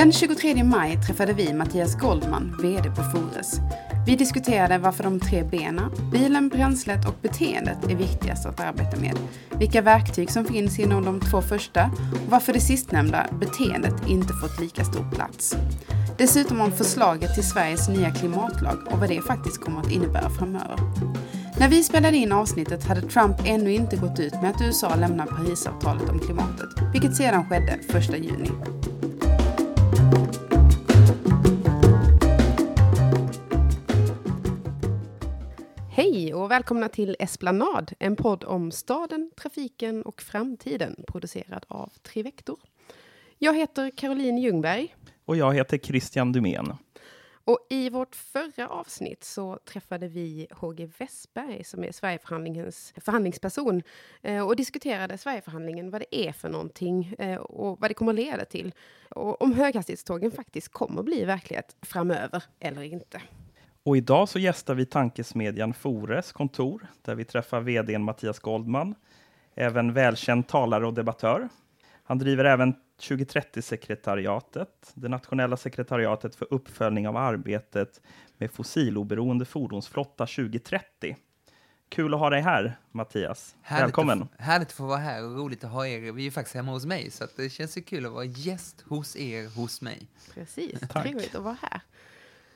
Den 23 maj träffade vi Mattias Goldman, VD på Fores. Vi diskuterade varför de tre benen, bilen, bränslet och beteendet är viktigast att arbeta med. Vilka verktyg som finns inom de två första och varför det sistnämnda, beteendet, inte fått lika stor plats. Dessutom om förslaget till Sveriges nya klimatlag och vad det faktiskt kommer att innebära framöver. När vi spelade in avsnittet hade Trump ännu inte gått ut med att USA lämnar Parisavtalet om klimatet, vilket sedan skedde 1 juni. Och välkomna till Esplanad, en podd om staden, trafiken och framtiden producerad av Trivector. Jag heter Caroline Ljungberg. Och jag heter Christian Dumén. Och i vårt förra avsnitt så träffade vi HG Westberg som är Sverigeförhandlingens förhandlingsperson eh, och diskuterade Sverigeförhandlingen, vad det är för någonting eh, och vad det kommer att leda till. Och om höghastighetstågen faktiskt kommer att bli verklighet framöver eller inte. Och idag så gästar vi tankesmedjan Fores kontor där vi träffar vdn Mattias Goldman, även välkänd talare och debattör. Han driver även 2030-sekretariatet, det nationella sekretariatet för uppföljning av arbetet med fossiloberoende fordonsflotta 2030. Kul att ha dig här, Mattias. Härligt Välkommen. Att, härligt att få vara här och roligt att ha er. Vi är faktiskt hemma hos mig, så det känns ju kul att vara gäst hos er, hos mig. Precis, trevligt att vara här.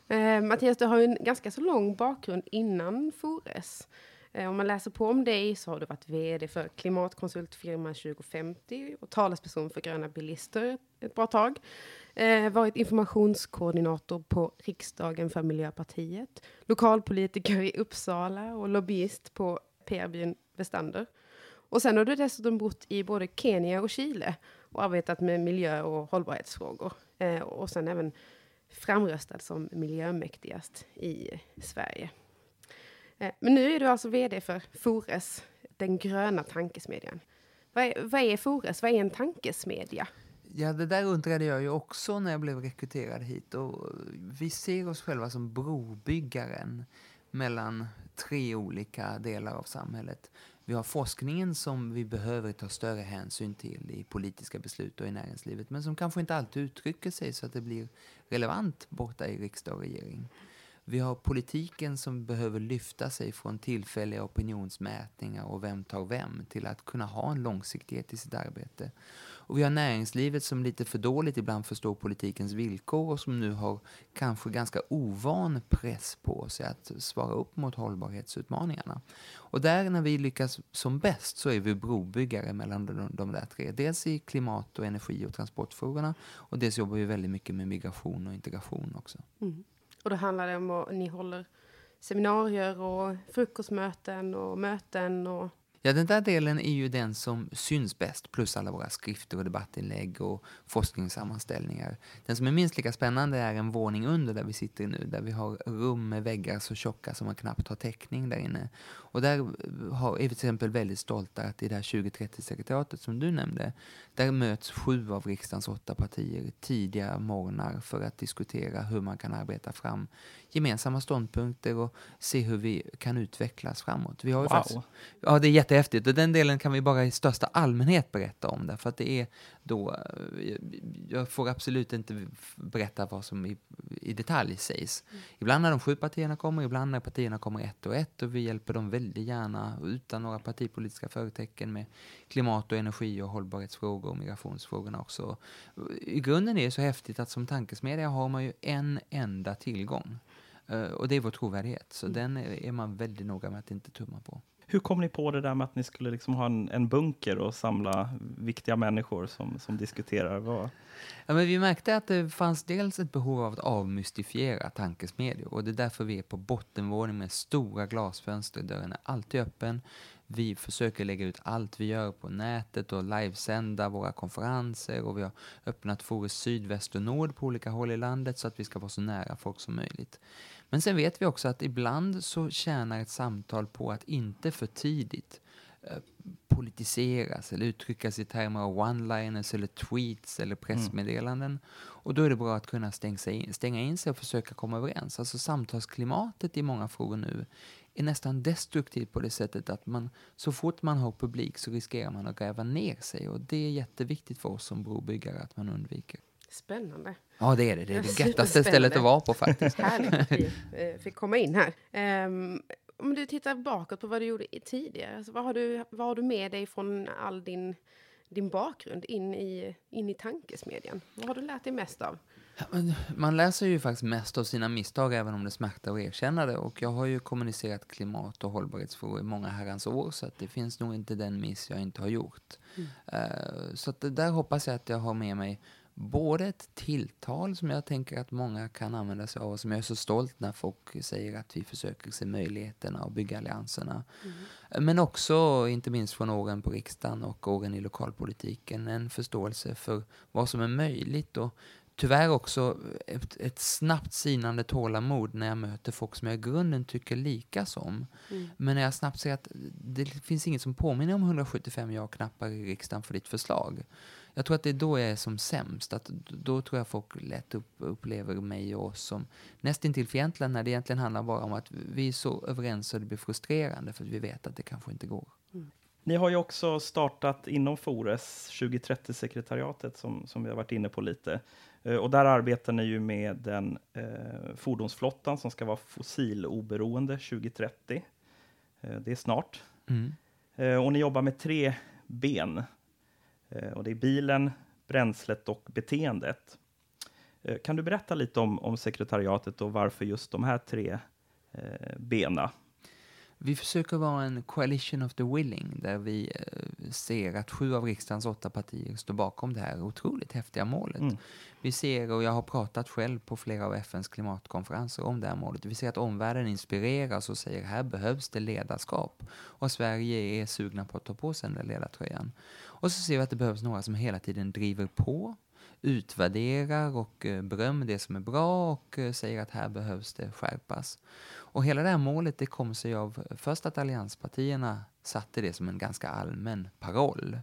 Eh, Mattias, du har ju en ganska så lång bakgrund innan Fores. Eh, om man läser på om dig så har du varit vd för klimatkonsultfirma 2050 och talesperson för gröna bilister ett bra tag. Eh, varit informationskoordinator på riksdagen för Miljöpartiet, lokalpolitiker i Uppsala och lobbyist på PR-byn Westander. Och sen har du dessutom bott i både Kenya och Chile och arbetat med miljö och hållbarhetsfrågor. Eh, och sen även framröstad som miljömäktigast i Sverige. Eh, men nu är du alltså vd för Fores, den gröna tankesmedjan. Vad är, vad är Fores? Vad är en tankesmedja? Ja, det där undrade jag ju också när jag blev rekryterad hit. Och vi ser oss själva som brobyggaren mellan tre olika delar av samhället. Vi har forskningen som vi behöver ta större hänsyn till i politiska beslut och i näringslivet, men som kanske inte alltid uttrycker sig så att det blir relevant borta i riksdag och regering. Vi har politiken som behöver lyfta sig från tillfälliga opinionsmätningar och vem tar vem till att kunna ha en långsiktighet i sitt arbete. Och vi har näringslivet som lite för dåligt ibland förstår politikens villkor och som nu har kanske ganska ovan press på sig att svara upp mot hållbarhetsutmaningarna. Och där när vi lyckas som bäst så är vi brobyggare mellan de, de där tre. Dels i klimat och energi och transportfrågorna och dels jobbar vi väldigt mycket med migration och integration också. Mm. Och då handlar det om att ni håller seminarier och frukostmöten och möten och Ja, den där delen är ju den som syns bäst, plus alla våra skrifter och debattinlägg och forskningssammanställningar. Den som är minst lika spännande är en våning under där vi sitter nu, där vi har rum med väggar så tjocka som man knappt har täckning där inne. Och där eh, har, är vi till exempel väldigt stolta att i det här 2030-sekretariatet som du nämnde, där möts sju av riksdagens åtta partier tidiga morgnar för att diskutera hur man kan arbeta fram gemensamma ståndpunkter och se hur vi kan utvecklas framåt. Vi har wow. faktiskt, ja, det är jättehäftigt och den delen kan vi bara i största allmänhet berätta om därför att det är då, eh, jag får absolut inte berätta vad som i, i detalj sägs. Mm. Ibland när de sju partierna kommer, ibland när partierna kommer ett och ett och vi hjälper dem väldigt gärna utan några partipolitiska förtecken med klimat och energi och hållbarhetsfrågor och migrationsfrågorna också. I grunden är det så häftigt att som tankesmedja har man ju en enda tillgång. Uh, och det är vår trovärdighet, så mm. den är, är man väldigt noga med att inte tumma på. Hur kom ni på det där med att ni skulle liksom ha en, en bunker och samla viktiga människor som, som diskuterar? Vad... Ja, men vi märkte att det fanns dels ett behov av att avmystifiera tankesmedjor och det är därför vi är på bottenvåning med stora glasfönster. Dörren är alltid öppen. Vi försöker lägga ut allt vi gör på nätet och livesända våra konferenser och vi har öppnat Fores Syd, Väst och Nord på olika håll i landet så att vi ska vara så nära folk som möjligt. Men sen vet vi också att ibland så tjänar ett samtal på att inte för tidigt eh, politiseras eller uttryckas i termer av one-liners eller tweets eller pressmeddelanden. Mm. Och då är det bra att kunna stänga, in, stänga in sig och försöka komma överens. Alltså samtalsklimatet i många frågor nu är nästan destruktivt på det sättet att man så fort man har publik så riskerar man att gräva ner sig och det är jätteviktigt för oss som brobyggare att man undviker. Spännande. Ja, det är det. Det är det göttaste stället att vara på faktiskt. Härligt att vi eh, fick komma in här. Ehm, om du tittar bakåt på vad du gjorde tidigare, alltså vad, har du, vad har du med dig från all din, din bakgrund in i, in i tankesmedjan? Vad har du lärt dig mest av? Man läser ju faktiskt mest av sina misstag, även om det smärtar att erkänna det. Och jag har ju kommunicerat klimat och hållbarhetsfrågor i många herrans år, så att det finns nog inte den miss jag inte har gjort. Eh, så att det där hoppas jag att jag har med mig både ett tilltal som jag tänker att många kan använda sig av och som jag är så stolt när folk säger att vi försöker se möjligheterna och bygga allianserna. Eh, Men också, inte minst från åren på riksdagen och åren i lokalpolitiken, en förståelse för vad som är möjligt och tyvärr också ett, ett snabbt sinande tålamod när jag möter folk som jag i grunden tycker lika som. Men när jag snabbt ser att det finns inget som påminner om 175 ja-knappar i riksdagen för ditt förslag. Jag tror att det är då jag är som sämst. Att då tror jag folk lätt upp, upplever mig och oss som nästintill fientliga när det egentligen handlar bara om att vi är så överens så det blir frustrerande för att vi vet att det kanske inte går. Ni har ju också startat inom Fores 2030-sekretariatet som, som vi har varit inne på lite. Eh, Och där arbetar ni ju med den eh, fordonsflottan som ska vara fossiloberoende 2030. Eh, det är snart. Mm. Eh, och ni jobbar med tre ben. Eh, och det är bilen, bränslet och beteendet. Eh, kan du berätta lite om, om sekretariatet och varför just de här tre bena? Vi försöker vara en coalition of the willing där vi eh, ser att sju av riksdagens åtta partier står bakom det här otroligt häftiga målet. Mm. Vi ser, och jag har pratat själv på flera av FNs klimatkonferenser om det här målet, vi ser att omvärlden inspireras och säger här behövs det ledarskap. Och Sverige är sugna på att ta på sig den där ledartröjan. Och så ser vi att det behövs några som hela tiden driver på, utvärderar och eh, berömmer det som är bra och eh, säger att här behövs det skärpas. Och hela det här målet det kom sig av först att allianspartierna satte det som en ganska allmän paroll.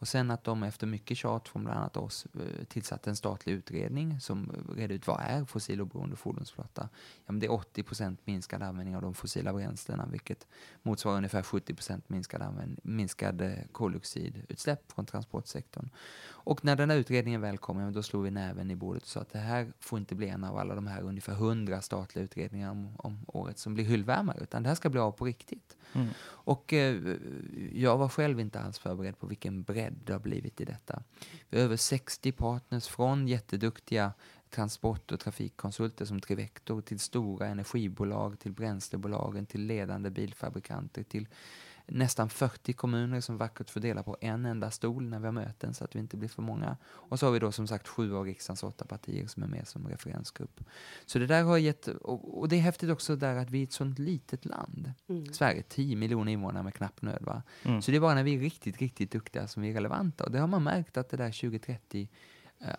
Och sen att de efter mycket tjat från bland annat oss eh, tillsatte en statlig utredning som redde ut vad är fossiloberoende fordonsflotta. Ja, men det är 80% minskad användning av de fossila bränslena vilket motsvarar ungefär 70 minskad, använd- minskad eh, koldioxidutsläpp från transportsektorn. Och när den här utredningen väl kom, då slog vi näven i bordet och sa att det här får inte bli en av alla de här ungefär 100 statliga utredningar om, om året som blir hyllvärmare, utan det här ska bli av på riktigt. Mm. Och eh, jag var själv inte alls förberedd på vilken bredd det har blivit i detta. Vi har över 60 partners från jätteduktiga transport och trafikkonsulter som Trivector till stora energibolag, till bränslebolagen, till ledande bilfabrikanter, till nästan 40 kommuner som vackert får dela på en enda stol när vi har möten så att vi inte blir för många. Och så har vi då som sagt sju av riksdagens åtta partier som är med som referensgrupp. Så det där har gett, och, och det är häftigt också där att vi är ett sånt litet land. Sverige 10 miljoner invånare med knapp nöd va. Mm. Så det är bara när vi är riktigt, riktigt duktiga som vi är relevanta. Och det har man märkt att det där 2030 eh,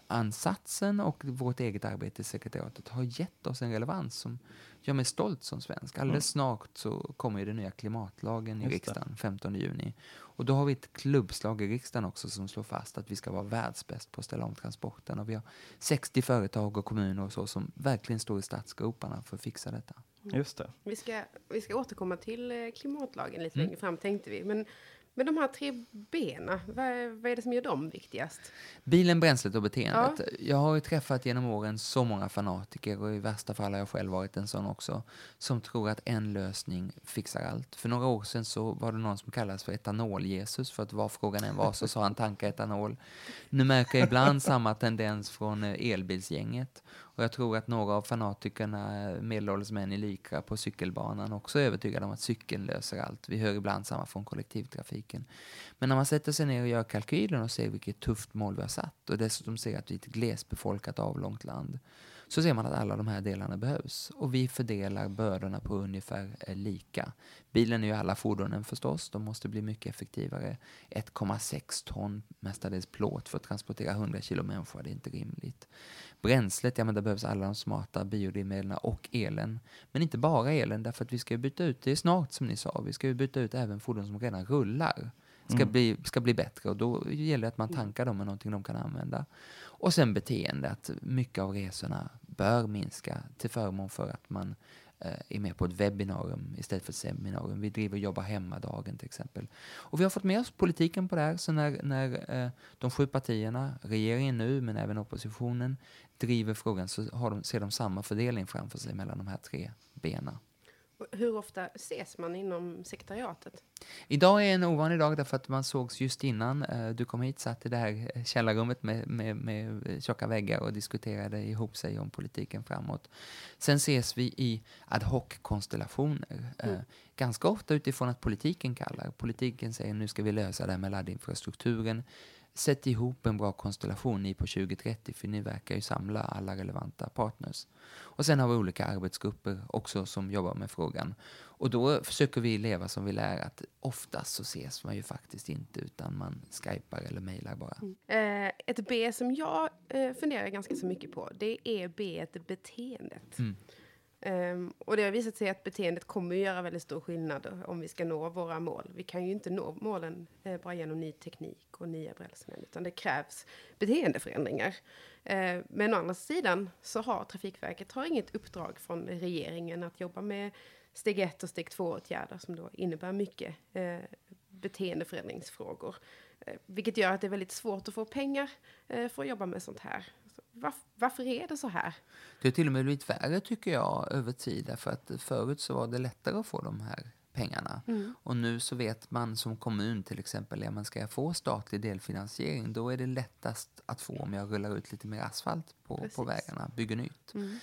ansatsen och vårt eget arbete i sekretariatet har gett oss en relevans som gör mig stolt som svensk. Alldeles snart så kommer ju den nya klimatlagen i Just det. riksdagen, 15 juni. Och då har vi ett klubbslag i riksdagen också som slår fast att vi ska vara världsbäst på att ställa om transporten. Och vi har 60 företag och kommuner och så som verkligen står i startgroparna för att fixa detta. Just det. Vi ska, vi ska återkomma till eh, klimatlagen lite Mm. längre fram tänkte vi. Men, men de här tre benen, vad, är- vad är det som gör dem viktigast? Bilen, bränslet och beteendet. Jag har ju träffat genom åren så många fanatiker och i värsta fall har jag själv varit en sån också som tror att en lösning fixar allt. För några år sedan så var det någon som kallades för etanol-Jesus för att vad frågan än var så sa han tanka etanol. Nu märker jag ibland samma tendens från eh, elbilsgänget och jag tror att några av fanatikerna, eh, medelålders män i Lycra på cykelbanan också är övertygade om att cykeln löser allt. Vi hör ibland samma från kollektivtrafiken. Men när man sätter sig ner och gör kalkylen och ser vilket tufft mål vi har satt och dessutom ser att vi är ett glesbefolkat avlångt land så ser man att alla de här delarna behövs. Och vi fördelar bördorna på ungefär eh, lika. Bilen är ju alla fordonen förstås, de måste bli mycket effektivare. 1,6 ton mestadels plåt för att transportera 100 kilo människor, det är inte rimligt. Bränslet, ja men det behövs alla de smarta biodrivmedlen och elen. Men inte bara elen, därför att vi ska byta ut, det är snart som ni sa, vi ska ju byta ut även fordon som redan rullar. Ska, Mm. bli, ska bli bättre och då gäller det att man tankar dem med någonting de kan använda. Och sen beteende, att mycket av resorna bör minska till förmån för att man eh, är med på ett webbinarium istället för ett seminarium. Vi driver Jobba hemma-dagen till exempel. Och vi har fått med oss politiken på det här, så när, när eh, de sju partierna, regeringen nu men även oppositionen, driver frågan så har de, ser de samma fördelning framför sig mellan de här tre benen. Hur ofta ses man inom sekretariatet? Idag är en ovanlig dag därför att man sågs just innan uh, du kom hit, satt i det här eh, källarrummet med, med, med tjocka väggar och diskuterade ihop sig om politiken framåt. Sen ses vi i ad hoc-konstellationer. Mm. Uh, ganska ofta utifrån att politiken kallar. Politiken säger nu ska vi lösa det här med laddinfrastrukturen sätt ihop en bra konstellation ni på 2030 för ni verkar ju samla alla relevanta partners. Och sen har vi olika arbetsgrupper också som jobbar med frågan. Och då försöker vi leva som vi lär att oftast så ses man ju faktiskt inte utan man skypar eller mejlar bara. Mm. Eh, ett B som jag eh, funderar ganska så mycket på det är B beteendet. Mm. Um, och det har visat sig att beteendet kommer att göra väldigt stor skillnad om vi ska nå våra mål. Vi kan ju inte nå målen eh, bara genom ny teknik och nya bränslen, utan det krävs beteendeförändringar. Uh, men å andra sidan så har Trafikverket har inget uppdrag från regeringen att jobba med steg ett och steg två åtgärder som då innebär mycket uh, beteendeförändringsfrågor. Uh, vilket gör att det är väldigt svårt att få pengar uh, för att jobba med sånt här varför, varför är det så här? Det har till och med blivit värre tycker jag över tid. Därför att förut så var det lättare att få de här pengarna. Mm. Och nu så vet man som kommun till exempel, ja, man ska få statlig delfinansiering, då är det lättast att få om jag rullar ut lite mer asfalt på, på vägarna, bygger nytt. Mm.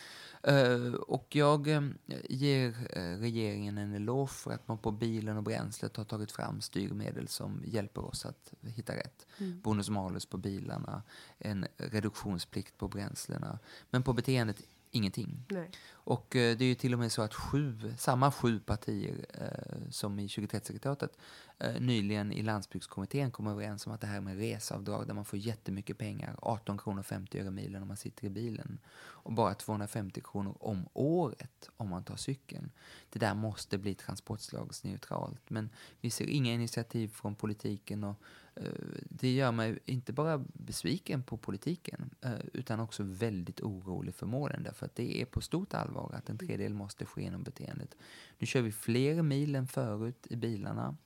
Uh, och jag uh, ger uh, regeringen en eloge för att man på bilen och bränslet har tagit fram styrmedel som hjälper oss att hitta rätt. Mm. Bonus malus på bilarna, en reduktionsplikt på bränslena. Men på beteendet ingenting. Nej. Och eh, det är ju till och med så att sju, samma sju partier eh, som i 2030-sekretariatet eh, Eh, nyligen i landsbygdskommittén kom överens om att det här med resavdrag där man får jättemycket pengar, 18 kronor 50 öre milen om man sitter i bilen och bara 250 kronor om året om man tar cykeln. Det där måste bli transportslagsneutralt. Men vi ser inga initiativ från politiken och Eh, det gör mig inte bara besviken på politiken eh, utan också väldigt orolig för målen därför att det är på stort allvar att en tredjedel måste ske genom beteendet. Nu kör vi fler mil än förut i bilarna.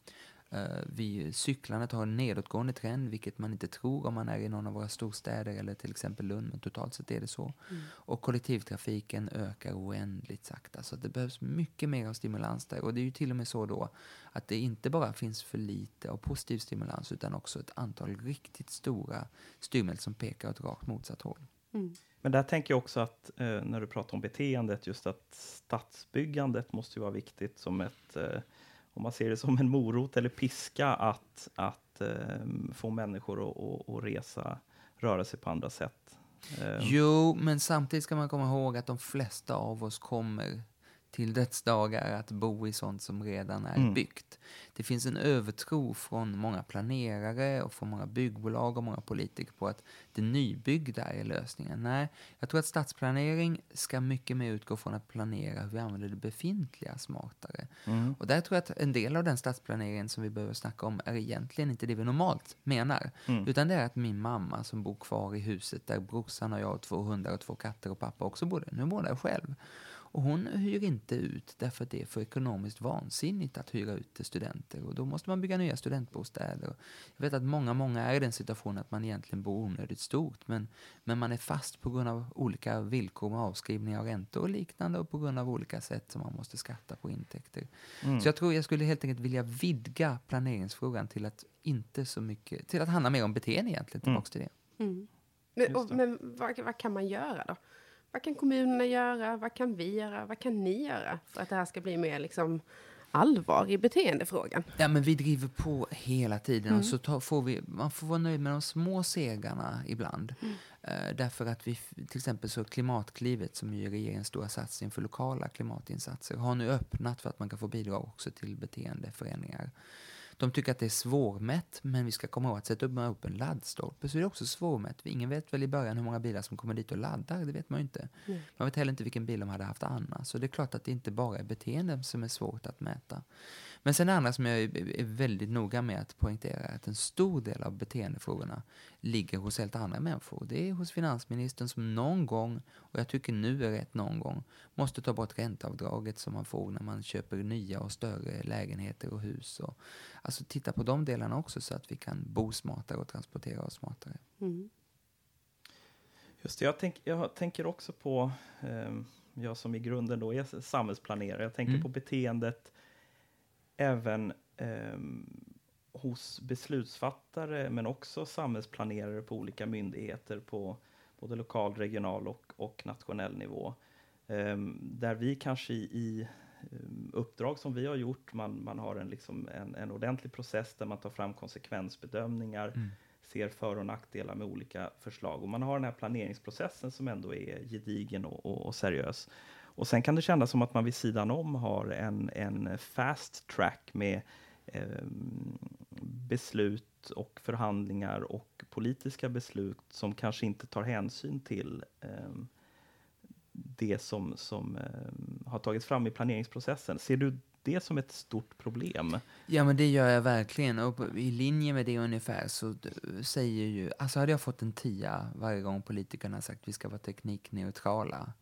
Uh, vi, cyklandet har en nedåtgående trend, vilket man inte tror om man är i någon av våra storstäder eller till exempel Lund, men totalt sett är det så. Mm. Och kollektivtrafiken ökar oändligt sakta, så det behövs mycket mer av stimulans där. Och det är ju till och med så då att det inte bara finns för lite av positiv stimulans, utan också ett antal riktigt stora styrmedel som pekar åt rakt motsatt håll. Mm. Men där tänker jag också att eh, när du pratar om beteendet, just att stadsbyggandet måste ju vara viktigt som ett eh, om man ser det som en morot eller piska att, att eh, få människor att, att, att resa, röra sig på andra sätt. Eh. Jo, men samtidigt ska man komma ihåg att de flesta av oss kommer till dödsdagar att bo i sånt som redan är mm. byggt. Det finns en övertro från många planerare och från många byggbolag och många politiker på att det nybyggda är lösningen. Nej, jag tror att stadsplanering ska mycket mer utgå från att planera hur vi använder det befintliga smartare. Mm. Och där tror jag att en del av den stadsplaneringen som vi behöver snacka om är egentligen inte det vi normalt menar. Mm. Utan det är att min mamma som bor kvar i huset där brorsan och jag och två hundar och två katter och pappa också bodde, nu bor där själv. Och hon hyr inte ut därför att det är för ekonomiskt vansinnigt att hyra ut till studenter. Och då måste man bygga nya studentbostäder. Jag vet att många, många är i den situationen att man egentligen bor onödigt stort. Men, men man är fast på grund av olika villkor med avskrivningar och räntor och liknande. Och på grund av olika sätt som man måste skatta på intäkter. Mm. Så jag tror jag skulle helt enkelt vilja vidga planeringsfrågan till att inte så mycket, till att handla mer om beteende egentligen. Tillbaks mm. till det. Mm. Men, och, men vad, vad kan man göra då? Vad kan kommunerna göra? Vad kan vi göra? Vad kan ni göra för att det här ska bli mer liksom allvar i beteendefrågan? Ja, men vi driver på hela tiden. Mm. Och så tar, får vi, man får vara nöjd med de små segrarna ibland. Mm. Uh, därför att vi, till exempel så Klimatklivet, som är regeringens stora satsning för lokala klimatinsatser, har nu öppnat för att man kan få bidrag också till beteendeförändringar. De tycker att det är svårmätt, men vi ska komma ihåg att sätta upp, upp en laddstolpe så är det också svårmätt. Ingen vet väl i början hur många bilar som kommer dit och laddar, det vet man ju inte. Mm. Man vet heller inte vilken bil de hade haft annars. Så det är klart att det inte bara är beteenden som är svårt att mäta. Men sen det andra som jag är väldigt noga med att poängtera är att en stor del av beteendefrågorna ligger hos helt andra människor. Det är hos finansministern som någon gång, och jag tycker nu är rätt någon gång, måste ta bort ränteavdraget som man får när man köper nya och större lägenheter och hus. Och, alltså titta på de delarna också så att vi kan bo smartare och transportera oss smartare. Mm. Just det, jag, tänk, jag tänker också på, eh, jag som i grunden då är samhällsplanerare, jag tänker mm. på beteendet även eh, hos beslutsfattare men också samhällsplanerare på olika myndigheter på både lokal, regional och, och nationell nivå. Eh, där vi kanske i, ehm, uppdrag som vi har gjort, man, man har en, liksom en, en ordentlig process där man tar fram konsekvensbedömningar, mm. ser för och nackdelar med olika förslag. Och man har den här planeringsprocessen som ändå är gedigen och, och, och seriös. Och sen kan det kännas som att man vid sidan om har en, en fast track med eh, beslut och förhandlingar och politiska beslut som kanske inte tar hänsyn till eh, det som, som eh, har tagits fram i planeringsprocessen. Ser du det som ett stort problem? Ja, men det gör jag verkligen. Och i linje med det ungefär så säger ju... Alltså hade jag fått en tia varje gång politikerna sagt att vi ska vara teknikneutrala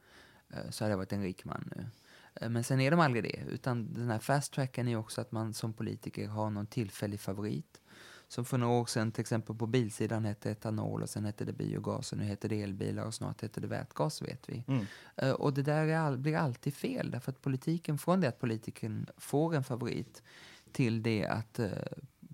så hade jag varit en rik man nu. Eh, men sen är de aldrig det, utan den här fast tracken är också att man som politiker har någon tillfällig favorit. Som för några år sedan till exempel på bilsidan hette etanol och sen hette det biogas och nu heter det elbilar och snart heter det vätgas vet vi. Mm. Eh, och det där all, blir alltid fel därför att politiken, från det att politiken får en favorit till det att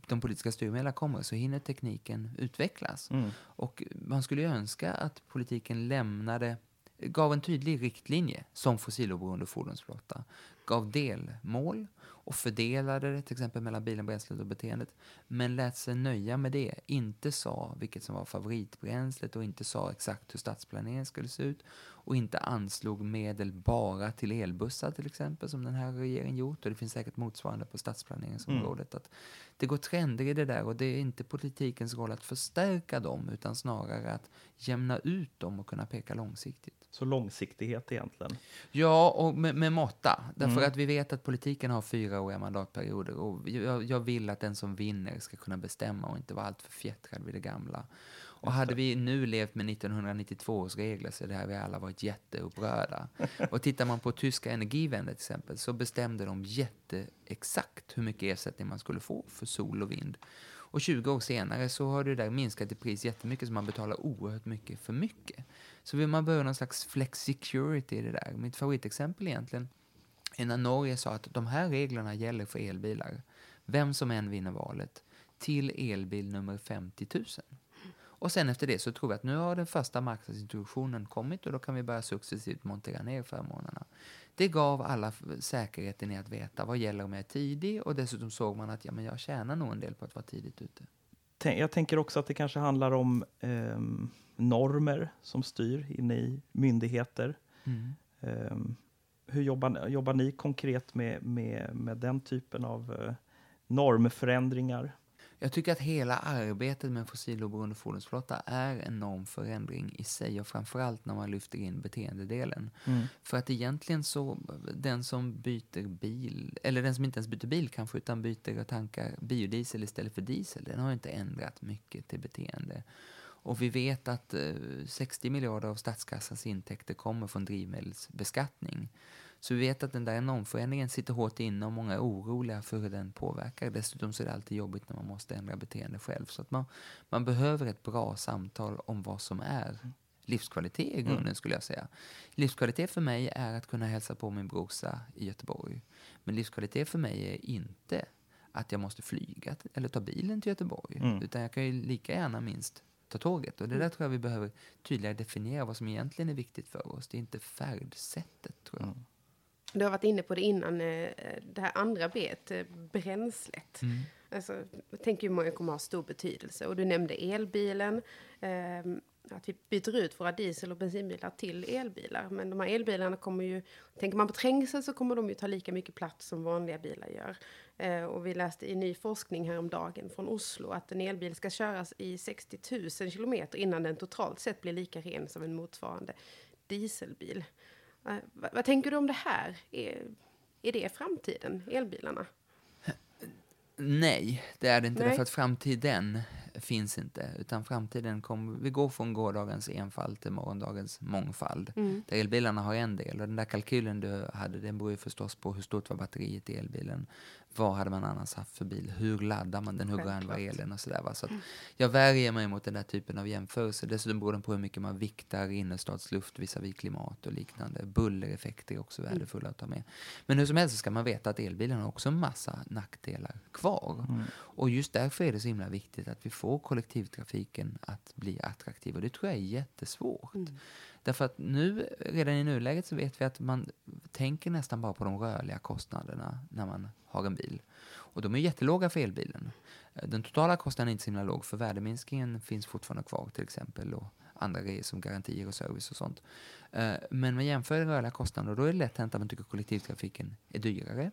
de politiska styrmedlen kommer så hinner tekniken utvecklas. Mm. Och man skulle ju önska att politiken lämnade gav en tydlig riktlinje som fossiloberoende fordonsflotta, gav delmål och fördelade det till exempel mellan bilen, bränslet och beteendet, men lät sig nöja med det. Inte sa vilket som var favoritbränslet och inte sa exakt hur stadsplaneringen skulle se ut och inte anslog medel bara till elbussar till exempel som den här regeringen gjort och det finns säkert motsvarande på stadsplaneringsområdet. Mm. Att det går trender i det där och det är inte politikens roll att förstärka dem utan snarare att jämna ut dem och kunna peka långsiktigt. Så långsiktighet egentligen? Ja, och med, med måtta. Därför mm. att vi vet att politiken har fyraåriga mandatperioder och jag, jag, vill att den som vinner ska kunna bestämma och inte vara alltför fjättrad vid det gamla. Och hade vi nu levt med 1992 års regler så hade vi alla varit jätteupprörda. och tittar man på tyska energivänner till exempel så bestämde de jätteexakt hur mycket ersättning man skulle få för sol och vind. Och 20 år senare så har det där minskat i pris jättemycket så man betalar oerhört mycket för mycket. Så man behöver någon slags flex security i det där. Mitt favoritexempel egentligen är när Norge sa att de här reglerna gäller för elbilar. Vem som än vinner valet till elbil nummer 50 000. Och sen efter det så tror vi att nu har den första marknadsintroduktionen kommit och då kan vi börja successivt montera ner förmånerna. Det gav alla säkerheten i att veta vad gäller om jag är tidig och dessutom såg man att ja, men jag tjänar nog en del på att vara tidigt ute. Jag tänker också att det kanske handlar om eh, normer som styr inne i myndigheter. Mm. Eh, hur jobbar, jobbar ni konkret med, med, med den typen av eh, normförändringar? Jag tycker att hela arbetet med fossiloberoende fordonsflotta är en normförändring i sig och framförallt när man lyfter in beteendedelen. Mm. För att egentligen så, den som byter bil, eller den som inte ens byter bil kanske utan byter och tankar biodiesel istället för diesel, den har inte ändrat mycket till beteende. Och vi vet att eh, 60 miljarder av statskassans intäkter kommer från drivmedelsbeskattning. Så vi vet att den där normförändringen sitter hårt inne och många är oroliga för hur den påverkar. Dessutom så är det alltid jobbigt när man måste ändra beteende själv. Så att man, man behöver ett bra samtal om vad som är livskvalitet i grunden mm. skulle jag säga. Livskvalitet för mig är att kunna hälsa på min brorsa i Göteborg. Men livskvalitet för mig är inte att jag måste flyga eller ta bilen till Göteborg. Mm. Utan jag kan ju lika gärna minst ta tåget. Och det där mm. tror jag vi behöver tydligare definiera vad som egentligen är viktigt för oss. Det är inte färdsättet tror jag. Mm. Du har varit inne på det innan, eh, det här andra B, eh, bränslet. Mm. Alltså, jag tänker hur många kommer att ha stor betydelse. Och du nämnde elbilen. Ehm, att vi byter ut våra diesel och bensinbilar till elbilar. Men de här elbilarna kommer ju, tänker man på trängsel så kommer de ju ta lika mycket plats som vanliga bilar gör. Eh, och vi läste i ny forskning häromdagen från Oslo att en elbil ska köras i 60 000 kilometer innan den totalt sett blir lika ren som en motsvarande dieselbil. Eh, vad, vad, tänker du om det här? Är, är det framtiden, elbilarna? Nej, det är det inte. Nej. Därför att framtiden finns inte. Utan framtiden kommer, vi går från gårdagens enfald till morgondagens mångfald. Mm. Där elbilarna har en del. Och den där kalkylen du hade, den beror ju förstås på hur stort var batteriet i elbilen. Vad hade man annars haft för bil? Hur laddar man den? Hur grön var elen? Och sådär, va? Så mm. jag värjer mig mot den där typen av jämförelser. Dessutom beror den på hur mycket man viktar innerstadsluft visavi klimat och liknande. Bullereffekter är också mm. värdefulla att ta med. Men hur som helst ska man veta att elbilen har också en massa nackdelar kvar. Mm. Och just därför är det så himla viktigt att vi får kollektivtrafiken att bli attraktiv. Och det tror jag är jättesvårt. Mm. Därför att nu, redan i nuläget så vet vi att man tänker nästan bara på de rörliga kostnaderna när man har en bil. Och de är jättelåga för elbilen. Den totala kostnaden är inte så himla låg för värdeminskningen finns fortfarande kvar till exempel och andra grejer som garantier och service och sånt. Eh, men man jämför den rörliga kostnaden och då är det lätt hänt att man tycker att kollektivtrafiken är dyrare.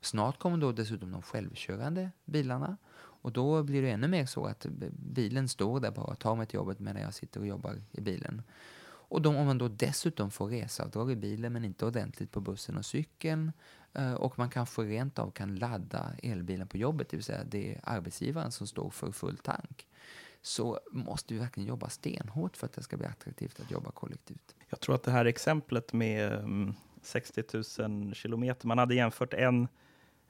Snart kommer då dessutom de självkörande bilarna och då blir det ännu mer så att bilen står där bara och tar mig till jobbet medan jag sitter och jobbar i bilen. Och de, om man då dessutom får reseavdrag i bilen men inte ordentligt på bussen och cykeln eh, och man kanske rent av kan ladda elbilen på jobbet, det vill säga det är arbetsgivaren som står för full tank så måste vi verkligen jobba stenhårt för att det ska bli attraktivt att jobba kollektivt. Jag tror att det här exemplet med mm, 60 000 kilometer, man hade jämfört en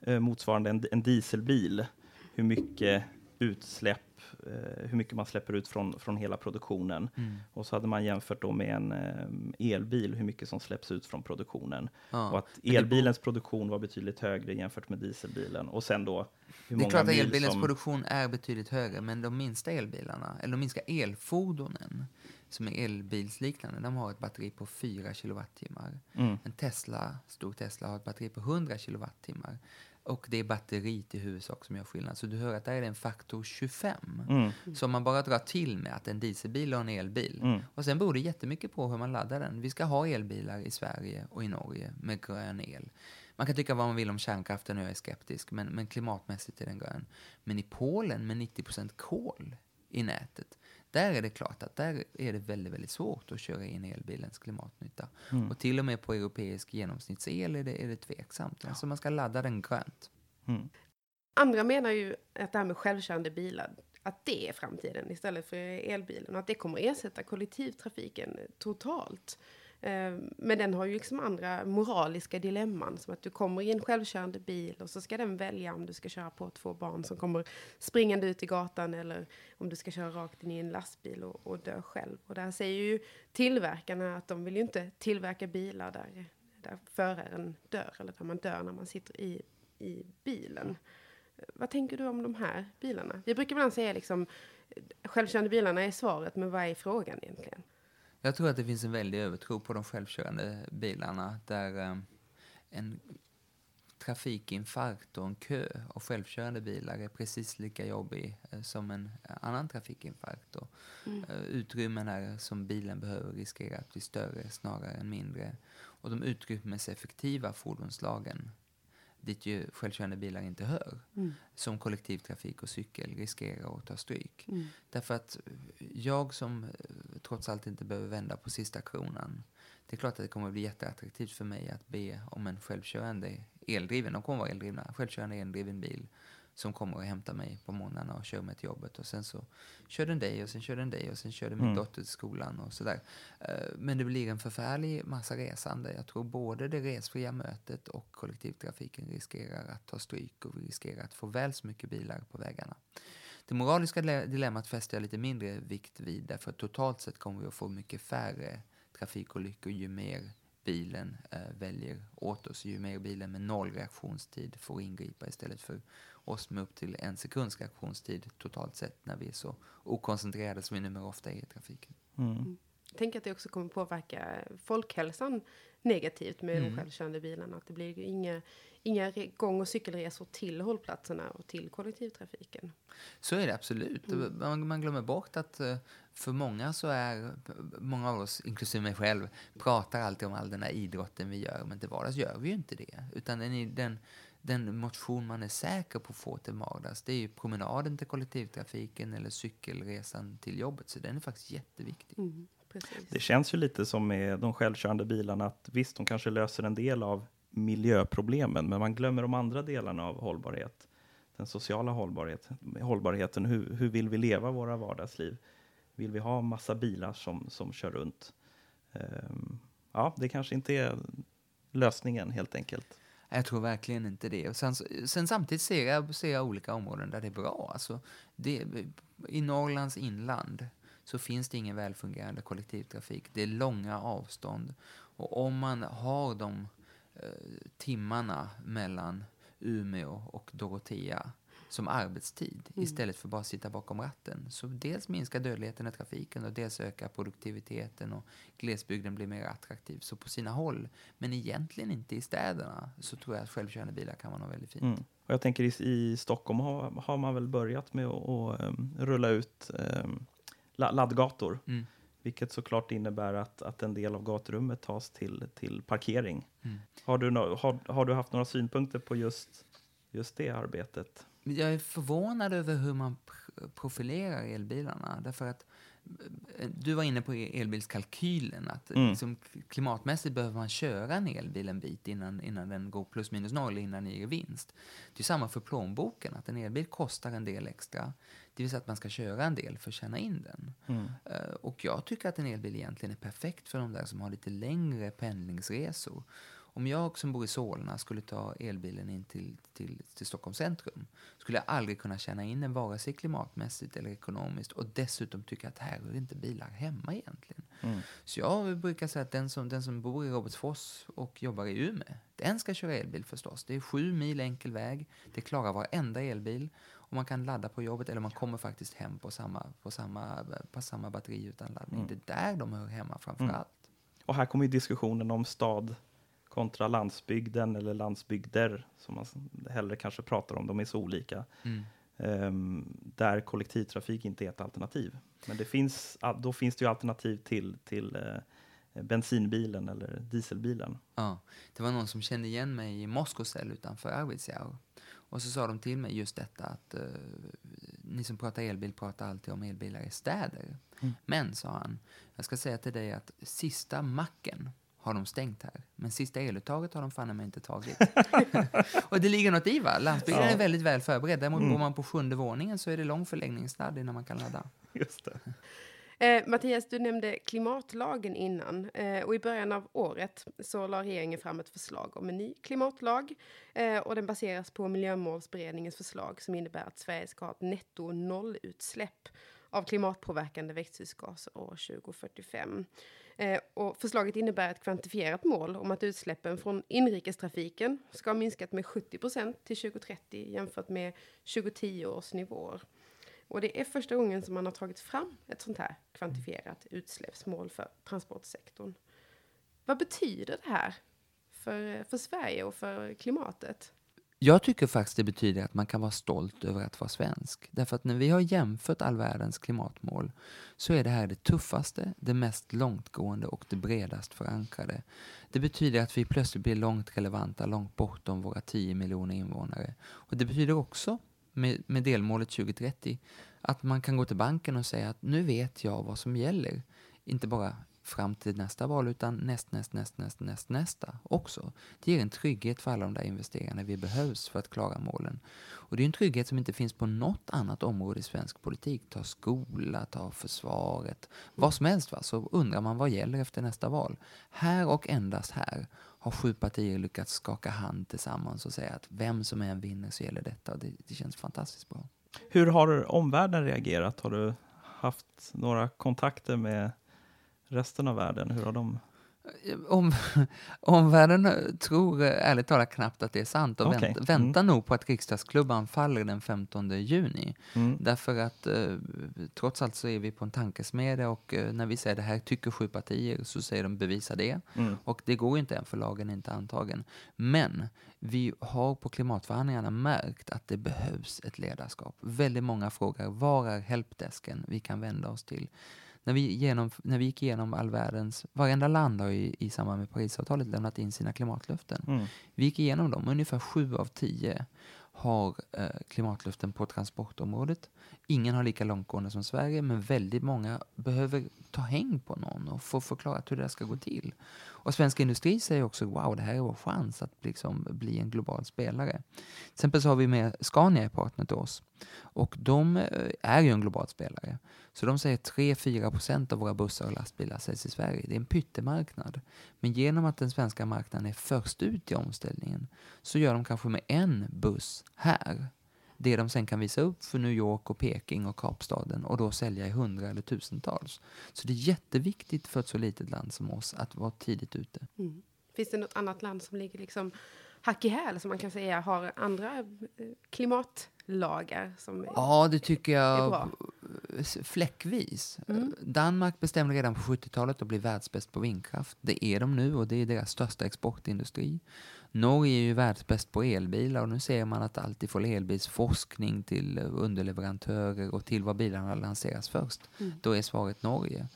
eh, motsvarande en, en dieselbil, hur mycket utsläpp hur mycket man släpper ut från, från hela produktionen. Mm. Och så hade man jämfört då med en eh, elbil, hur mycket som släpps ut från produktionen. Ja. Och att elbilens produktion var betydligt högre jämfört med dieselbilen. Och sen då hur Det är klart att elbilens som... produktion är betydligt högre, men de minsta elbilarna, eller de minsta elfordonen, som är elbilsliknande, de har ett batteri på 4 kilowattimmar. Mm. En Tesla, stor Tesla, har ett batteri på 100 kilowattimmar. Och det är batteriet i huvudsak som gör skillnad. Så du hör att där är det en faktor 25. Mm. Så man bara drar till med att en dieselbil och en elbil. Mm. Och sen beror det jättemycket på hur man laddar den. Vi ska ha elbilar i Sverige och i Norge med grön el. Man kan tycka vad man vill om kärnkraften och jag är skeptisk, men, men klimatmässigt är den grön. Men i Polen med 90% kol i nätet, där är det klart att där är det väldigt, väldigt svårt att köra in elbilens klimatnytta. Mm. Och till och med på europeisk genomsnittsel är det, är det tveksamt. Ja. Alltså man ska ladda den grönt. Mm. Andra menar ju att det här med självkörande bilar, att det är framtiden istället för elbilen och att det kommer ersätta kollektivtrafiken totalt. Eh, men den har ju liksom andra moraliska dilemman. Som att du kommer i en självkörande bil och så ska den välja om du ska köra på två barn som kommer springande ut i gatan eller om du ska köra rakt in i en lastbil och, och dö själv. Och där säger ju tillverkarna att de vill ju inte tillverka bilar där, där föraren dör eller där man dör när man sitter i, i bilen. Eh, vad tänker du om de här bilarna? Vi brukar ibland säga liksom eh, självkörande bilarna är svaret, men vad är frågan egentligen? Jag tror att det finns en väldig övertro på de självkörande bilarna där eh, en trafikinfarkt och en kö av självkörande bilar är precis lika jobbig eh, som en annan trafikinfarkt. Och, mm. eh, utrymmen som bilen behöver riskerar att bli större snarare än mindre. Och de utrymmeseffektiva fordonslagen dit ju självkörande bilar inte hör, mm. som kollektivtrafik och cykel riskerar att ta stryk. Mm. Därför att jag som eh, trots allt inte behöver vända på sista kronan, det är klart att det kommer att bli jätteattraktivt för mig att be om en självkörande eldriven, de kommer att vara eldrivna, självkörande eldriven bil som kommer och hämtar mig på morgnarna och kör mig till jobbet. Och sen så kör den dig och sen kör den dig och sen kör den min mm. dotter till skolan och sådär. Eh, men det blir en förfärlig massa resande. Jag tror både det resfria mötet och kollektivtrafiken riskerar att ta stryk och vi riskerar att få väl så mycket bilar på vägarna. Det moraliska dilemmat fäster jag lite mindre vikt vid därför totalt sett kommer vi att få mycket färre trafikolyckor ju mer bilen eh, väljer åt oss, ju mer bilen med noll reaktionstid får ingripa istället för oss med upp till en sekunds reaktionstid totalt sett när vi är så okoncentrerade som vi numera ofta är i trafiken. Mm. mm. Jag tänker att det också kommer påverka folkhälsan negativt med mm. de självkörande bilarna. Att det blir inga, inga gång och cykelresor till hållplatserna och till kollektivtrafiken. Så är det absolut. Mm. Man, man, glömmer bort att eh, för många så är, många av oss, inklusive mig själv, pratar alltid om all den här idrotten vi gör, men till vardags gör vi ju inte det. Utan den, den, den motion man är säker på att få till vardags, det är ju promenaden till kollektivtrafiken eller cykelresan till jobbet. Så den är faktiskt jätteviktig. Mm, det känns ju lite som med de självkörande bilarna att visst, de kanske löser en del av miljöproblemen, men man glömmer de andra delarna av hållbarhet. Den sociala hållbarheten. hållbarheten hur, hur vill vi leva våra vardagsliv? Vill vi ha massa bilar som, som kör runt? Um, ja, det kanske inte är lösningen helt enkelt. Jag tror verkligen inte det. Och sen, sen samtidigt ser jag, ser jag olika områden där det är bra. Alltså, det, I Norrlands inland så finns det ingen välfungerande kollektivtrafik. Det är långa avstånd. Och om man har de timmarna mellan Umeå och Dorotea som arbetstid mm. istället för bara att sitta bakom ratten. Så dels minskar dödligheten i trafiken och dels ökar produktiviteten och glesbygden blir mer attraktiv. Så på sina håll, men egentligen inte i städerna, så tror jag att självkörande bilar kan vara något väldigt fint. Mm. Och jag tänker i, i Stockholm har, har, man väl börjat med att och, um, rulla ut um, laddgator. Mm. Vilket såklart innebär att, att en del av gaturummet tas till, till parkering. Mm. Har, du no, har, har du haft några synpunkter på just, just det arbetet? Jag är förvånad över hur man profilerar elbilarna. Därför att du var inne på elbilskalkylen, att mm. liksom, klimatmässigt behöver man köra en elbil en bit innan, innan den går plus minus noll, innan den ger vinst. Det är samma för plånboken, att en elbil kostar en del extra. Det vill säga att man ska köra en del för att tjäna in den. Mm. Uh, och jag tycker att en elbil egentligen är perfekt för de där som har lite längre pendlingsresor. Om jag som bor i Solna skulle ta elbilen in till, till, till Stockholms centrum skulle jag aldrig kunna känna in den vare sig klimatmässigt eller ekonomiskt och dessutom tycka att här är inte bilar hemma egentligen. Mm. Så jag brukar säga att den som, den som bor i Robertsfors och jobbar i Umeå, den ska köra elbil förstås. Det är sju mil enkel väg, det klarar varenda elbil och man kan ladda på jobbet eller man kommer faktiskt hem på samma, på samma, på samma batteri utan laddning. Mm. Det är där de hör hemma framför mm. allt. Och här kommer ju diskussionen om stad kontra landsbygden eller landsbygder, som man hellre kanske pratar om, de är så olika. Mm. Um, där kollektivtrafik inte är ett alternativ. Men det finns, då finns det ju alternativ till, till uh, bensinbilen eller dieselbilen. Ja, det var någon som kände igen mig i Moskosel utanför Arvidsjaur. Och så sa de till mig just detta att uh, ni som pratar elbil pratar alltid om elbilar i städer. Mm. Men, sa han, jag ska säga till dig att sista macken har de stängt här. Men sista eluttaget har de fan inte tagit. och det ligger något i va? Landsbygden ja. är väldigt väl förberedd. Däremot mm. bor man på sjunde våningen så är det lång förlängningsstad innan man kan ladda. Just det. Eh, Mattias, du nämnde klimatlagen innan. Eh, och I början av året så la regeringen fram ett förslag om en ny klimatlag. Eh, och den baseras på Miljömålsberedningens förslag som innebär att Sverige ska ha ett netto nollutsläpp av klimatpåverkande växthusgaser år 2045. Eh, och förslaget innebär ett kvantifierat mål om att utsläppen från inrikestrafiken ska ha minskat med 70 procent till 2030 jämfört med 2010 års nivåer. Och det är första gången som man har tagit fram ett sånt här kvantifierat utsläppsmål för transportsektorn. Vad betyder det här för, eh, för Sverige och för klimatet? Jag tycker faktiskt det betyder att man kan vara stolt över att vara svensk. Därför att när vi har jämfört all världens klimatmål så är det här det tuffaste, det mest långtgående och det bredast förankrade. Det betyder att vi plötsligt blir långt relevanta, långt bortom våra 10 miljoner invånare. Och det betyder också, med, med delmålet 2030, att man kan gå till banken och säga att nu vet jag vad som gäller. Inte bara fram till nästa val, utan näst, näst, näst, näst, näst, nästa också. Det ger en trygghet för alla de där investeringarna vi behövs för att klara målen. Och det är en trygghet som inte finns på något annat område i svensk politik. Ta skola, ta försvaret, vad som helst. Va? Så undrar man vad gäller efter nästa val. Här och endast här har sju partier lyckats skaka hand tillsammans och säga att vem som än vinner så gäller detta. Och det, det känns fantastiskt bra. Hur har omvärlden reagerat? Har du haft några kontakter med resten av världen? Hur har de Om, omvärlden tror ärligt talat knappt att det är sant och Okej. vänt, Mm. väntar nog på att riksdagsklubban faller den 15 juni. Mm. Därför att eh, trots allt så är vi på en tankesmedja och eh, när vi säger det här tycker sju partier så säger de bevisa det. Mm. Och det går inte än för lagen är inte antagen. Men vi har på klimatförhandlingarna märkt att det behövs ett ledarskap. Väldigt många frågar var är helpdesken vi kan vända oss till? När vi, genom, när vi gick igenom all världens, varenda land har ju i samband med Parisavtalet lämnat in sina klimatlöften. Mm. Vi gick igenom dem, ungefär sju av tio har eh, klimatlöften på transportområdet. Ingen har lika långtgående som Sverige, men väldigt många behöver ta häng på någon och få förklarat hur det ska gå till. Och svensk industri säger också wow, det här är vår chans att liksom bli en global spelare. Till exempel så har vi med Scania i partner till oss. Och de eh, är ju en global spelare. Så de säger 3-4 procent av våra bussar och lastbilar säljs i Sverige. Det är en pyttemarknad. Men genom att den svenska marknaden är först ut i omställningen så gör de kanske med en buss här det de sen kan visa upp för New York och Peking och Kapstaden och då sälja i hundra eller tusentals. Så det är jätteviktigt för ett så litet land som oss att vara tidigt ute. Mm. Finns det något annat land som ligger liksom hack i häl, som man kan säga har andra eh, klimatlagar? Som Ja, det tycker jag fläckvis. Mm. Danmark bestämde redan på 70-talet att bli världsbäst på vindkraft. Det är de nu och det är deras största exportindustri. Norge är ju världsbäst på elbilar och nu ser man att allt ifrån elbilsforskning till underleverantörer och till var bilarna lanseras först. Mm. Då är svaret Norge.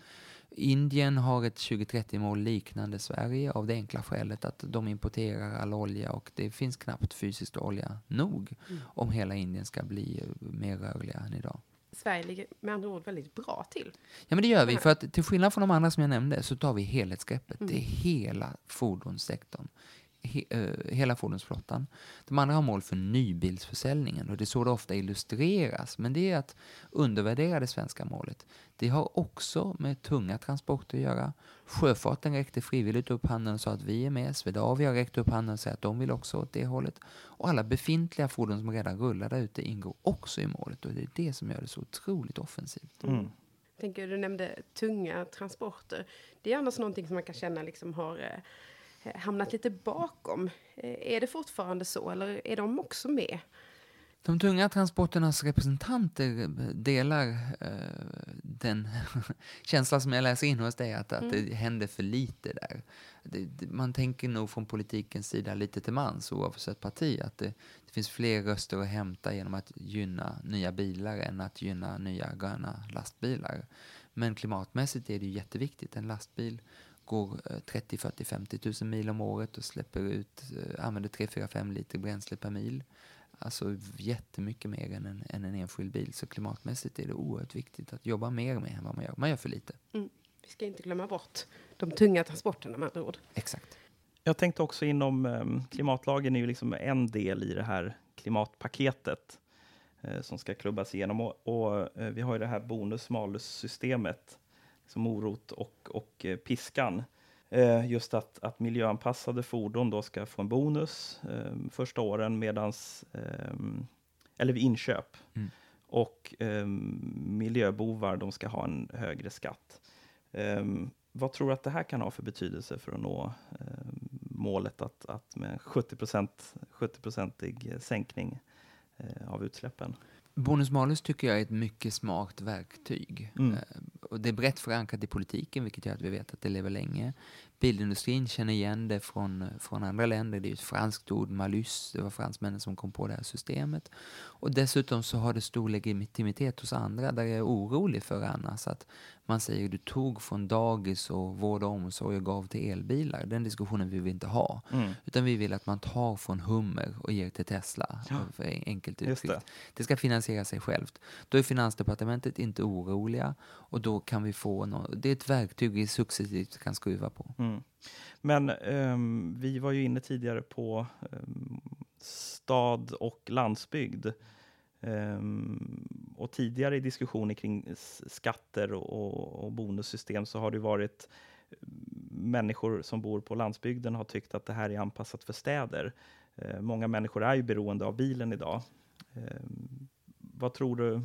Indien har ett 2030-mål liknande Sverige av det enkla skälet att de importerar all olja och det finns knappt fysiskt olja nog Mm. om hela Indien ska bli mer rörliga än idag. Sverige ligger med andra ord väldigt bra till. Ja men det gör vi, för att till skillnad från de andra som jag nämnde så tar vi helhetsgreppet. Mm. Det är hela fordonssektorn. He, eh, hela fordonsflottan. De andra har mål för nybilsförsäljningen och det är så det ofta illustreras. Men det är att undervärdera det svenska målet. Det har också med tunga transporter att göra. Sjöfarten räckte frivilligt upp handen och sa att vi är med. Swedavia har räckt upp handen och sagt att de vill också åt det hållet. Och alla befintliga fordon som redan rullar där ute ingår också i målet och det är det som gör det så otroligt offensivt. Mm. Tänker, du nämnde tunga transporter. Det är annars någonting som man kan känna liksom har eh, hamnat lite bakom. Eh, är det fortfarande så, eller är de också med? De tunga transporternas representanter eh, delar eh, den känsla som jag läser in hos dig, att, att det händer för lite där. Det, det, man tänker nog från politikens sida lite till mans, oavsett parti, att det, det finns fler röster att hämta genom att gynna nya bilar än att gynna nya gröna lastbilar. Men klimatmässigt är det ju jätteviktigt. En lastbil går eh, 30, 40, 50 000 mil om året och släpper ut, eh, använder 3, 4, 5 liter bränsle per mil. Alltså jättemycket mer än en, än en enskild bil. Så klimatmässigt är det oerhört viktigt att jobba mer med än vad man gör. Man gör för lite. Vi ska inte glömma bort de tunga transporterna med andra ord. Exakt. Jag tänkte också inom um, klimatlagen är ju liksom en del i det här klimatpaketet eh, som ska klubbas igenom. Och, och eh, vi har ju det här bonus-malus-systemet, som morot och, och eh, piskan. Eh, just att, att miljöanpassade fordon då ska få en bonus eh, första åren medans, ehm, eller vid inköp. Mm. Och ehm, miljöbovar, de ska ha en högre skatt. Ehm, vad tror du att det här kan ha för betydelse för att nå ehm, målet att, att med 70 70-procentig sänkning eh, av utsläppen? Bonus-malus tycker jag är ett mycket smart verktyg. Mm. Eh, och det är brett förankrat i politiken, vilket gör att vi vet att det lever länge. Bilindustrin känner igen det från, från andra länder. Det är ett franskt ord, malus. Det var fransmännen som kom på det här systemet. Och dessutom så har det stor legitimitet hos andra, där jag är orolig för annars att man säger du tog från dagis och vård och omsorg och gav till elbilar. Den diskussionen vill vi inte ha. Mm. Utan vi vill att man tar från Hummer och ger till Tesla. Ja. För enkelt uttryckt. det. Det ska finansiera sig självt. Då är Finansdepartementet inte oroliga och då kan vi få nå- Det är ett verktyg vi successivt kan skruva på. Mm. Mm. Men um, vi var ju inne tidigare på um, stad och landsbygd. Um, och tidigare i diskussioner kring skatter och, och bonussystem så har det varit människor som bor på landsbygden har tyckt att det här är anpassat för städer. Uh, många människor är ju beroende av bilen idag. Uh, vad tror du,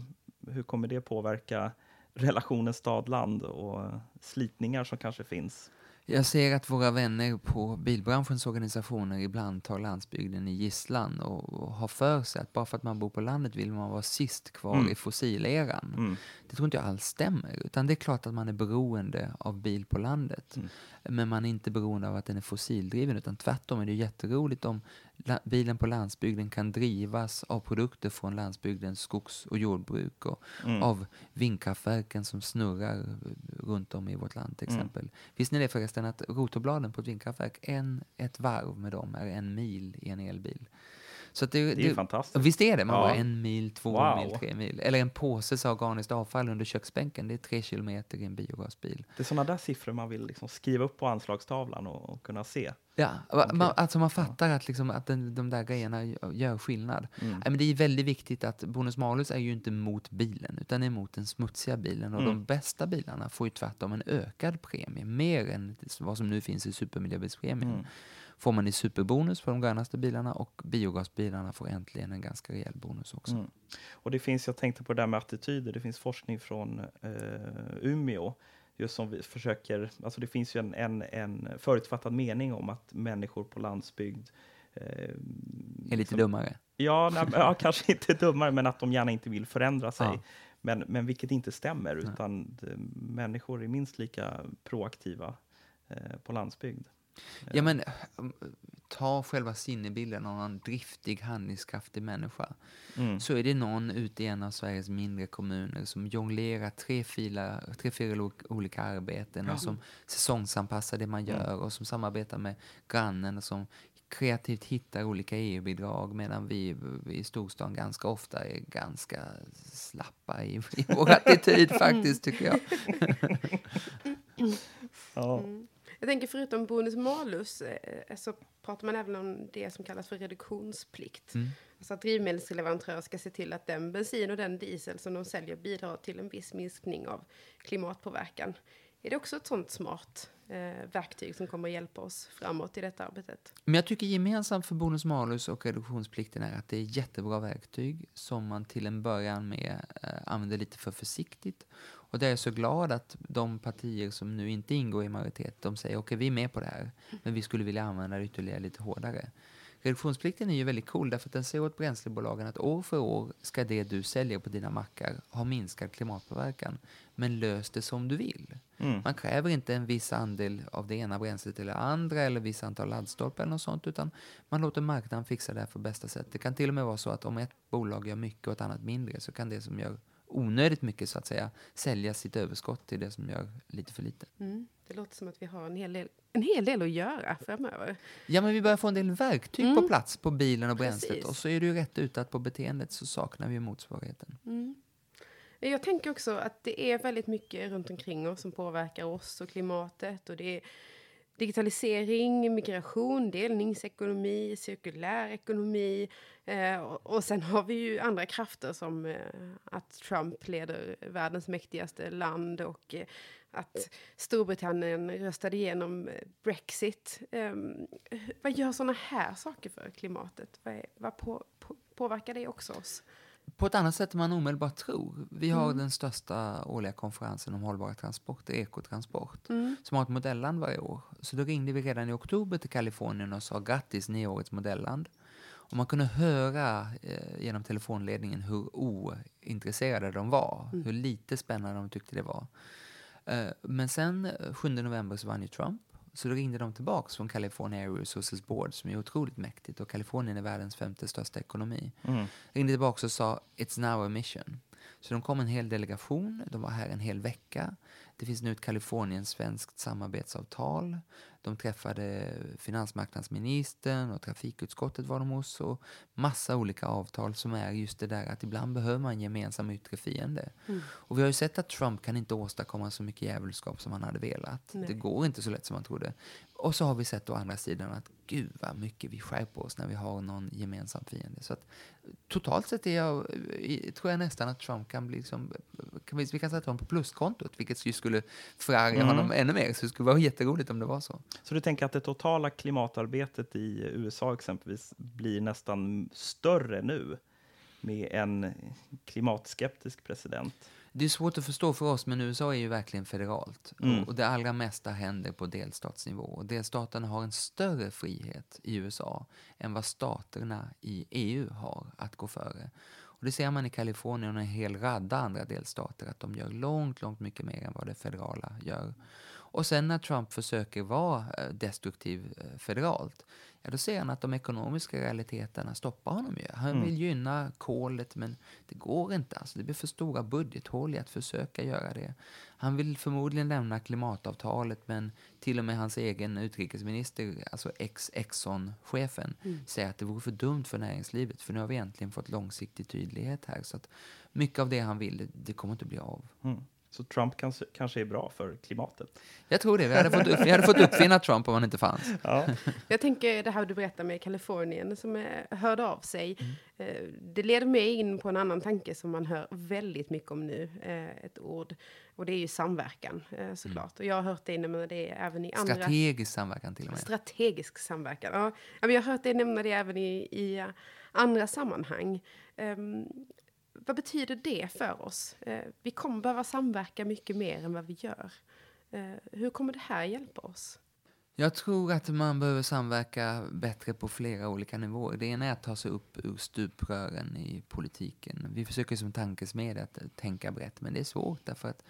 hur kommer det påverka relationen stad-land och eh, slitningar som kanske finns? Jag ser att våra vänner på bilbranschens organisationer ibland tar landsbygden i gisslan och, och har för sig att bara för att man bor på landet vill man vara sist kvar Mm. i fossileran. Mm. Det tror inte jag alls stämmer. Utan det är klart att man är beroende av bil på landet. Mm. Men man är inte beroende av att den är fossildriven. Utan tvärtom är det jätteroligt om bilen på landsbygden kan drivas av produkter från landsbygdens skogs och jordbruk. Och Mm. av vindkraftverken som snurrar runt om i vårt land till Mm. exempel. Visste ni det förresten att rotorbladen på ett vindkraftverk, en, ett varv med dem är en mil i en elbil. Så det, Det är ju fantastiskt. Visst är det? Man Ja. bara en mil, två Wow. mil, tre mil. Eller en påse så organiskt avfall under köksbänken. Det är tre kilometer i en biogasbil. Det är sådana där siffror man vill liksom skriva upp på anslagstavlan och, och kunna se. Ja, man, alltså man fattar att, liksom, att den, de där grejerna gör- skillnad. Mm. Men det är väldigt viktigt att bonus malus är ju inte mot bilen, utan är mot den smutsiga bilen. Och Mm. de bästa bilarna får ju tvärtom en ökad premie, mer än vad som nu finns i supermiljöbilspremien. Mm. Får man i superbonus för de grönaste bilarna och biogasbilarna får äntligen en ganska rejäl bonus också. Mm. Och det finns, jag tänkte på det där med attityder, det finns forskning från eh, Umeå, just som vi försöker, alltså det finns ju en, en, en förutfattad mening om att människor på landsbygd eh, Är lite liksom- dummare. Ja, nej, ja, kanske inte dummare, men att de gärna inte vill förändra sig. Ja. Men, men vilket inte stämmer, utan det, människor är minst lika proaktiva eh, på landsbygd. Ja, men um, ta själva sinnebilden av en driftig, handlingskraftig människa. Mm. Så är det någon ute i en av Sveriges mindre kommuner som jonglerar tre, fila, tre fyra olika arbeten och som säsongsanpassar det man gör och som samarbetar med grannen och som kreativt hittar olika EU-bidrag medan vi i storstan ganska ofta är ganska slappa i, i vår attityd faktiskt, tycker jag. Ja. Mm. Jag tänker förutom bonus malus eh, så pratar man även om det som kallas för reduktionsplikt. Mm. Alltså att drivmedelsleverantörer ska se till att den bensin och den diesel som de säljer bidrar till en viss minskning av klimatpåverkan. Är det också ett sånt smart eh, verktyg som kommer att hjälpa oss framåt i detta arbetet? Men jag tycker gemensamt för bonus malus och reduktionsplikten är att det är jättebra verktyg som man till en början med eh, använder lite för försiktigt. Och där är jag så glad att de partier som nu inte ingår i majoritet, de säger okej, vi är med på det här, men vi skulle vilja använda det ytterligare lite hårdare. Reduktionsplikten är ju väldigt cool därför att den säger åt bränslebolagen att år för år ska det du säljer på dina mackar ha minskad klimatpåverkan. Men lös det som du vill. Mm. Man kräver inte en viss andel av det ena bränslet eller andra eller viss antal laddstolpar eller något sånt utan man låter marknaden fixa det här på bästa sätt. Det kan till och med vara så att om ett bolag gör mycket och ett annat mindre så kan det som gör onödigt mycket så att säga sälja sitt överskott till det som gör lite för lite. Mm. Det låter som att vi har en hel del, en hel del att göra framöver. Ja men vi börjar få en del verktyg Mm. på plats på bilen och bränslet Precis. och så är det ju rätt ut att på beteendet så saknar vi motsvarigheten. Mm. Jag tänker också att det är väldigt mycket runt omkring oss som påverkar oss och klimatet. Och det är digitalisering, migration, delningsekonomi, cirkulär ekonomi. Eh, och, och sen har vi ju andra krafter som eh, att Trump leder världens mäktigaste land och eh, att Storbritannien röstade igenom eh, Brexit. Eh, vad gör sådana här saker för klimatet? Vad, är, vad på, på, påverkar det också oss? På ett annat sätt än man omedelbart tror. Vi har Mm. den största årliga konferensen om hållbara transporter, Ekotransport, Mm. som har ett modelland varje år. Så då ringde vi redan i oktober till Kalifornien och sa grattis, ni är årets modelland. Och man kunde höra eh, genom telefonledningen hur ointresserade de var, Mm. hur lite spännande de tyckte det var. Eh, men sen eh, 7 november så vann ju Trump. Så då ringde de tillbaks från California Air Resources Board som är otroligt mäktigt och Kalifornien är världens femte största ekonomi Mm. ringde tillbaka och sa It's now a mission. Så de kom en hel delegation, de var här en hel vecka. Det finns nu ett Kalifornien-svenskt samarbetsavtal. De träffade finansmarknadsministern och trafikutskottet var de hos och massa olika avtal som är just det där att ibland behöver man en gemensam yttre fiende. Mm. Och vi har ju sett att Trump kan inte åstadkomma så mycket djävulskap som han hade velat. Nej. Det går inte så lätt som man trodde. Och så har vi sett å andra sidan att gud vad mycket vi skärper oss när vi har någon gemensam fiende. Så att, totalt sett är jag, tror jag nästan att Trump kan bli liksom, kan vi, vi kan sätta honom på pluskontot, vilket ju skulle förarga Mm. honom ännu mer. Så det skulle vara jätteroligt om det var så. Så du tänker att det totala klimatarbetet i USA exempelvis blir nästan större nu med en klimatskeptisk president. Det är svårt att förstå för oss, men USA är ju verkligen federalt. Mm. Och det allra mesta händer på delstatsnivå. Och delstaterna har en större frihet i USA än vad staterna i EU har att gå före. Och det ser man i Kalifornien och en hel radda andra delstater, att de gör långt, långt mycket mer än vad det federala gör. Och sen när Trump försöker vara eh, destruktiv eh, federalt, ja då ser han att de ekonomiska realiteterna stoppar honom ju. Han Mm. vill gynna kolet, men det går inte. Alltså, det blir för stora budgethål i att försöka göra det. Han vill förmodligen lämna klimatavtalet, men till och med hans egen utrikesminister, alltså ex-Exxon-chefen, säger att det vore för dumt för näringslivet, för nu har vi äntligen fått långsiktig tydlighet här. Så att mycket av det han vill, det kommer inte bli av. Mm. Så Trump kanske, kanske är bra för klimatet. Jag tror det. Vi hade fått, upp, vi hade fått uppfinna Trump om han inte fanns. Ja. Jag tänker det här du berättar med Kalifornien som hörde av sig. Eh, det leder mig in på en annan tanke som man hör väldigt mycket om nu. Eh, ett ord. Och det är ju samverkan eh, såklart. Och jag har hört dig nämna det även i andra... Strategisk samverkan till och med. Strategisk samverkan. Ja, men jag har hört dig nämna det även i, i andra sammanhang. Ehm, vad betyder det för oss? Eh, vi kommer behöva samverka mycket mer än vad vi gör. Eh, hur kommer det här hjälpa oss? Jag tror att man behöver samverka bättre på flera olika nivåer. Det ena är att ta sig upp ur stuprören i politiken. Vi försöker som tankesmedja att tänka brett, men det är svårt därför att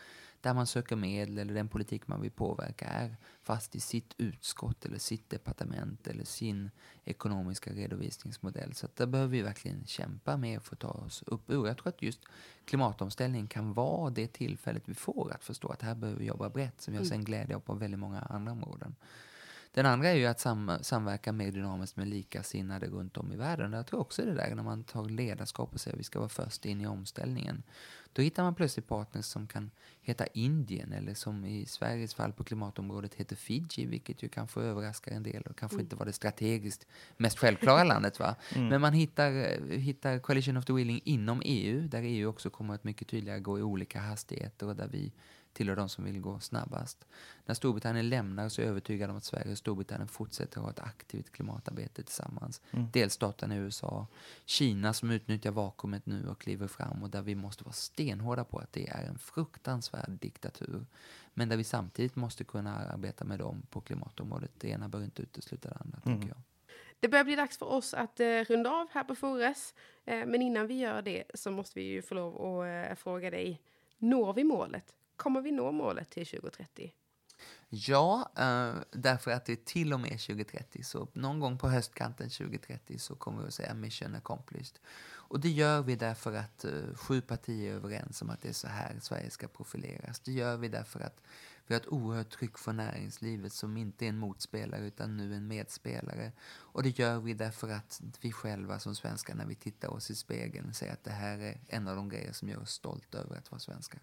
där man söker medel eller den politik man vill påverka är fast i sitt utskott eller sitt departement eller sin ekonomiska redovisningsmodell. Så att där behöver vi verkligen kämpa mer för att ta oss upp ur. Jag tror att just klimatomställning kan vara det tillfället vi får att förstå att här behöver vi jobba brett som vi har sen glädje av på väldigt många andra områden. Den andra är ju att sam samverka mer dynamiskt med likasinnade runt om i världen. Jag tror också det där när man tar ledarskap och säger att vi ska vara först in i omställningen. Då hittar man plötsligt partners som kan heta Indien eller som i Sveriges fall på klimatområdet heter Fiji, vilket ju kanske överraskar en del och kanske inte var det strategiskt mest självklara landet. Va? Men man hittar, eh, hittar Coalition of the Willing inom EU, där EU också kommer att mycket tydligare gå i olika hastigheter och där vi tillhör de som vill gå snabbast. När Storbritannien lämnar så är jag övertygad om att Sverige och Storbritannien fortsätter att ha ett aktivt klimatarbete tillsammans. Delstaterna i USA, Kina som utnyttjar vakuumet nu och kliver fram och där vi måste vara stenhårda på att det är en fruktansvärd diktatur. Men där vi samtidigt måste kunna arbeta med dem på klimatområdet. Det ena bör inte utesluta det andra, tycker jag. Det börjar bli dags för oss att eh, runda av här på Fores. Eh, men innan vi gör det så måste vi ju få lov att eh, fråga dig. Når vi målet? Kommer vi nå målet till 2030? Ja, eh, därför att det är till och med 2030. Så någon gång på höstkanten 2030 så kommer vi att säga mission accomplished. Och det gör vi därför att eh, sju partier är överens om att det är så här Sverige ska profileras. Det gör vi därför att vi har ett oerhört tryck från näringslivet som inte är en motspelare utan nu en medspelare. Och det gör vi därför att vi själva som svenskar när vi tittar oss i spegeln säger att det här är en av de grejer som gör oss stolta över att vara svenskar.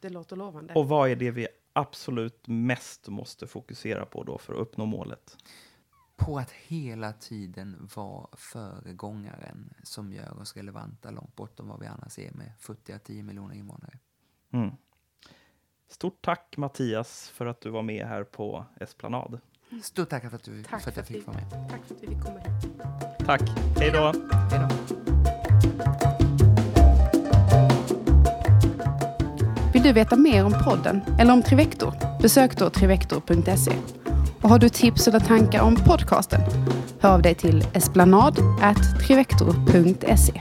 Det låter lovande. Och vad är det vi absolut mest måste fokusera på då för att uppnå målet? på att hela tiden vara föregångaren som gör oss relevanta långt bortom vad vi annars är med futtiga 10 miljoner invånare. Mm. Stort tack Mattias för att du var med här på Esplanad. Stort tack för att, du, Tack för att jag fick vara med. tack för att vi fick komma hit. Tack, hej då! Hej då. Vill du veta mer om podden eller om Trivector? Besök då trivector.se. Och har du tips eller tankar om podcasten? Hör av dig till esplanad@trivector.se.